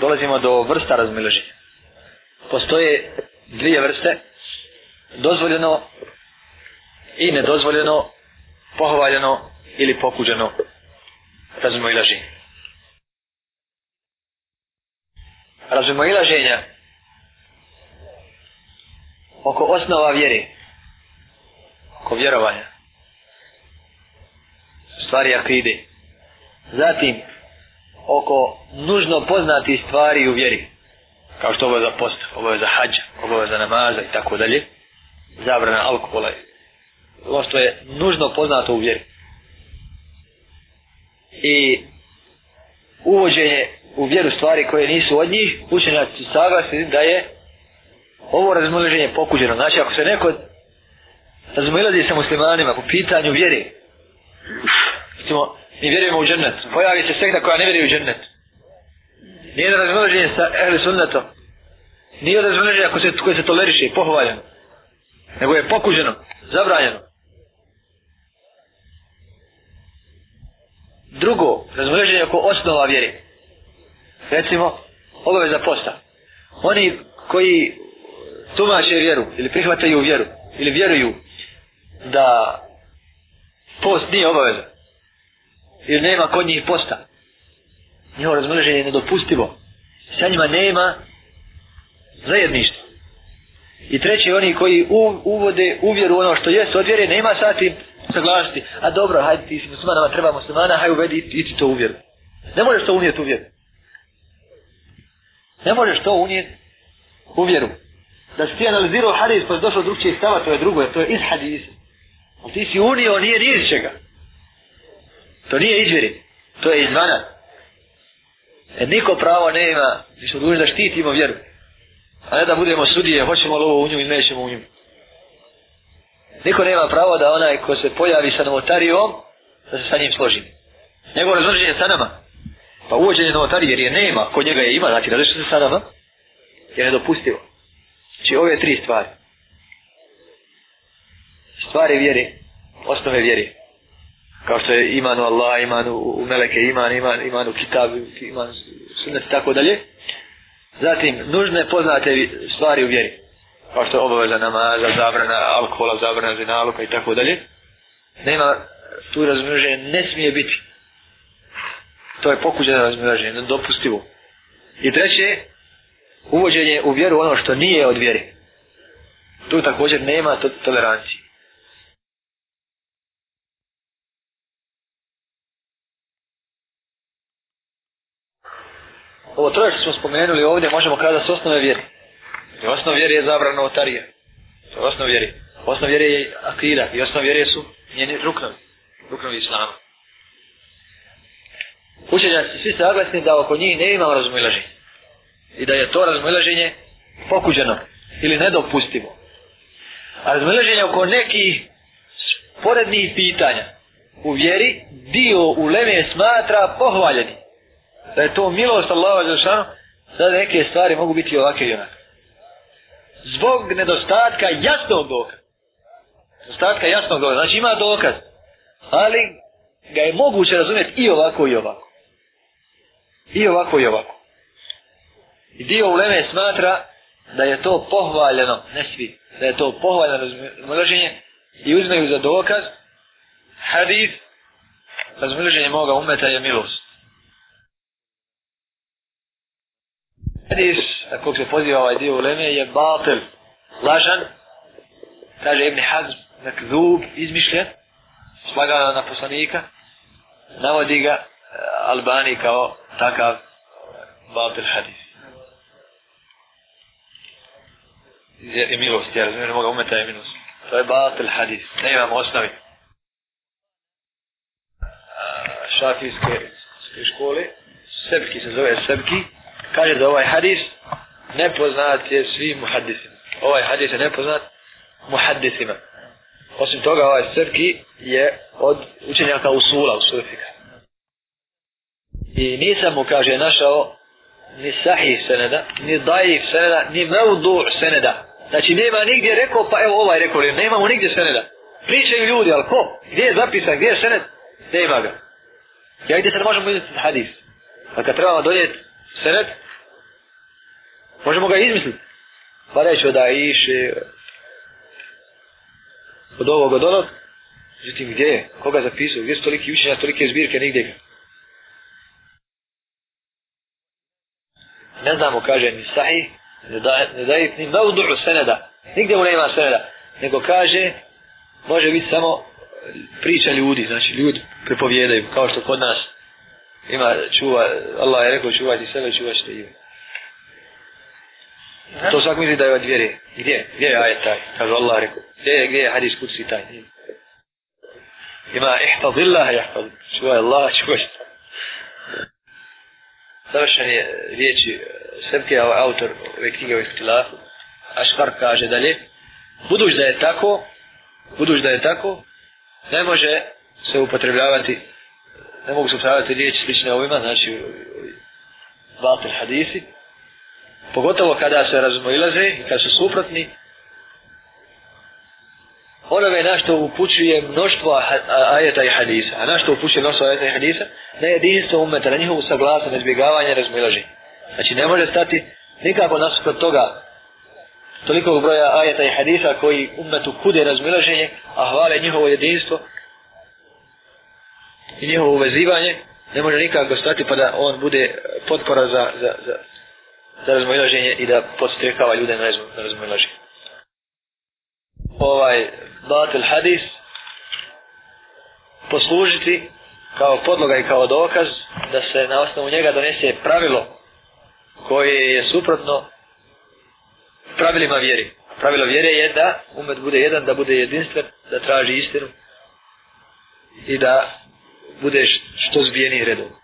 dolazimo do vrsta razmiloženja. Postoje dvije vrste, dozvoljeno i nedozvoljeno, pohvaljeno ili pokuđeno razmiloženje. Razmiloženja oko osnova vjeri, oko vjerovanja, stvari akide, zatim oko nužno poznati stvari u vjeri. Kao što obaveza post, obaveza hađa, obaveza namaza i tako dalje. Zabrana alkohola. Ono što je nužno poznato u vjeri. I uvođenje u vjeru stvari koje nisu od njih, učenjaci su saglasni da je ovo razmoliženje pokuđeno. Znači, ako se neko razmolazi sa muslimanima po pitanju vjeri, recimo, znači, mi vjerujemo u džennet. Pojavi se sekta koja ne vjeruje u džennet. Nije da razmnoženje sa ehli sunnetom. Nije da razmnoženje ako se, koje se toleriše i pohvaljeno. Nego je pokuženo, zabranjeno. Drugo, razmnoženje oko osnova vjeri. Recimo, obaveza posta. Oni koji tumače vjeru ili prihvataju vjeru ili vjeruju da post nije obaveza jer nema kod njih posta. Njihovo razmrženje je nedopustivo. Sa njima nema zajedništva. I treći oni koji uvode uvjeru ono što jest od vjere, nema sati saglasiti. A dobro, hajde ti si muslimanama, treba muslimana, hajde uvedi i ti to uvjeru. Ne možeš to unijeti uvjeru. Ne možeš to unijeti uvjeru. Da si ti analizirao hadis pa si došao drugčije stava, to je drugo, jer to je iz hadisa. Ali ti si unio, nije nije iz čega. To nije izvjeri, to je izvana. E niko pravo ne ima, mi smo dužni da štitimo vjeru. A ne da budemo sudije, hoćemo li ovo u nju ili nećemo u nju. Niko nema pravo da onaj ko se pojavi sa novotarijom, da se sa njim složi. Njegovo razloženje je sa nama. Pa uvođenje novotarije, jer je nema, kod njega je ima, znači da se sa nama, je nedopustivo. Znači ove tri stvari. Stvari vjeri, osnove vjeri kao što je iman u Allah, iman u, u meleke, iman, iman, iman u kitab, iman u tako dalje. Zatim, nužne poznate stvari u vjeri, kao što je obaveza namaza, zabrana alkohola, zabrana zinaluka i tako dalje. Nema tu razmnoženje, ne smije biti. To je pokuđeno razmnoženje, dopustivo. I treće, uvođenje u vjeru ono što nije od vjeri. Tu također nema to tolerancije. spomenuli ovdje, možemo kada su osnove vjeri. Osnov vjeri je zabran novotarija. Osnov vjeri. Osnov vjeri je akira i osnov vjeri su njeni ruknovi. Ruknovi islama. Učenjaci, svi se aglasni da oko njih ne imamo razumilaženje. I da je to razumilaženje pokuđeno ili nedopustivo. A razumilaženje oko nekih sporednih pitanja u vjeri dio u leme smatra pohvaljeni. Da je to milost Allaha za šanu, da neke stvari mogu biti ovakve i onakve. Zbog nedostatka jasnog dokaza. Nedostatka jasnog dokaza. Znači ima dokaz. Ali ga je moguće razumjeti i ovako i ovako. I ovako i ovako. I dio uleme smatra da je to pohvaljeno, ne svi, da je to pohvaljeno razmrženje i uzmeju za dokaz hadith razmrženje moga umeta je milost. hadis na kog se poziva ovaj dio uleme je batel, lažan, kaže Ibn Hazm, nek zub, izmišljen, slagana na poslanika, navodi ga e, Albani kao takav e, batel hadis. Je, je milost, ja razumijem, ne mogu umeta je milost. To je batel hadis, ne imam osnovi. E, šafijske škole, Sebki se zove Sebki, kaže da ovaj hadis nepoznat je svim muhadisima. Ovaj hadis je nepoznat muhadisima. Osim toga, ovaj srki je od učenjaka usula u surfika. I nisam mu, kaže, našao ni sahih seneda, ni dajih seneda, ni mevdur seneda. Znači, nema nigdje rekao, pa evo ovaj rekao, nema nemamo nigdje seneda. Pričaju ljudi, ali ko? Gdje je zapisan, gdje je sened? Nema ga. Ja ide sad možemo izvjetiti hadis. A pa kad trebamo donijeti Sened? Možemo ga izmisliti. Pa reći da iše od ovog od onog. Zatim gdje je? Koga zapisao? Gdje su toliki učenja, tolike zbirke, nigdje ga? Ne znamo, kaže, ni sahi, ne daje ni mevdu'u seneda. Nigdje mu nema seneda. Nego kaže, može biti samo priča ljudi, znači ljudi prepovjedaju, kao što kod nas ima čuva, Allah je rekao čuvajte sebe i čuvat ćete ime. To svak misli da je od vjere. Gdje? Gdje je ajet taj? Kažu Allah rekao. Gdje je, gdje je hadis kutsi taj? Ima ihfaz illa, ihfaz. Čuvaj Allah, čuvat ćete. Završen je riječi Sebke, autor ove knjige o ihtilafu. Ašfar kaže dalje. Buduć da je tako, buduć da je tako, ne može se upotrebljavati ne mogu se upravljati riječi slične ovima, znači vatel hadisi, pogotovo kada se razmojlaze i kada su suprotni, onome na što upućuje mnoštvo ajeta i hadisa, a na što upućuje mnoštvo ajeta i hadisa, na jedinstvo umeta, na njihovu saglasu, na izbjegavanje, razmojlaži. Znači ne može stati nikako nasuprot toga tolikog broja ajeta i hadisa koji umetu kude razmilaženje, a hvale njihovo jedinstvo, i njihovo uvezivanje ne može nikako stati pa da on bude potpora za, za, za, za razmojlaženje i da podstrekava ljude na, razmo, na razmojlaženje. Ovaj batel hadis poslužiti kao podloga i kao dokaz da se na osnovu njega donese pravilo koje je suprotno pravilima vjeri. Pravilo vjere je da umet bude jedan, da bude jedinstven, da traži istinu i da budeš što zbijeni redom.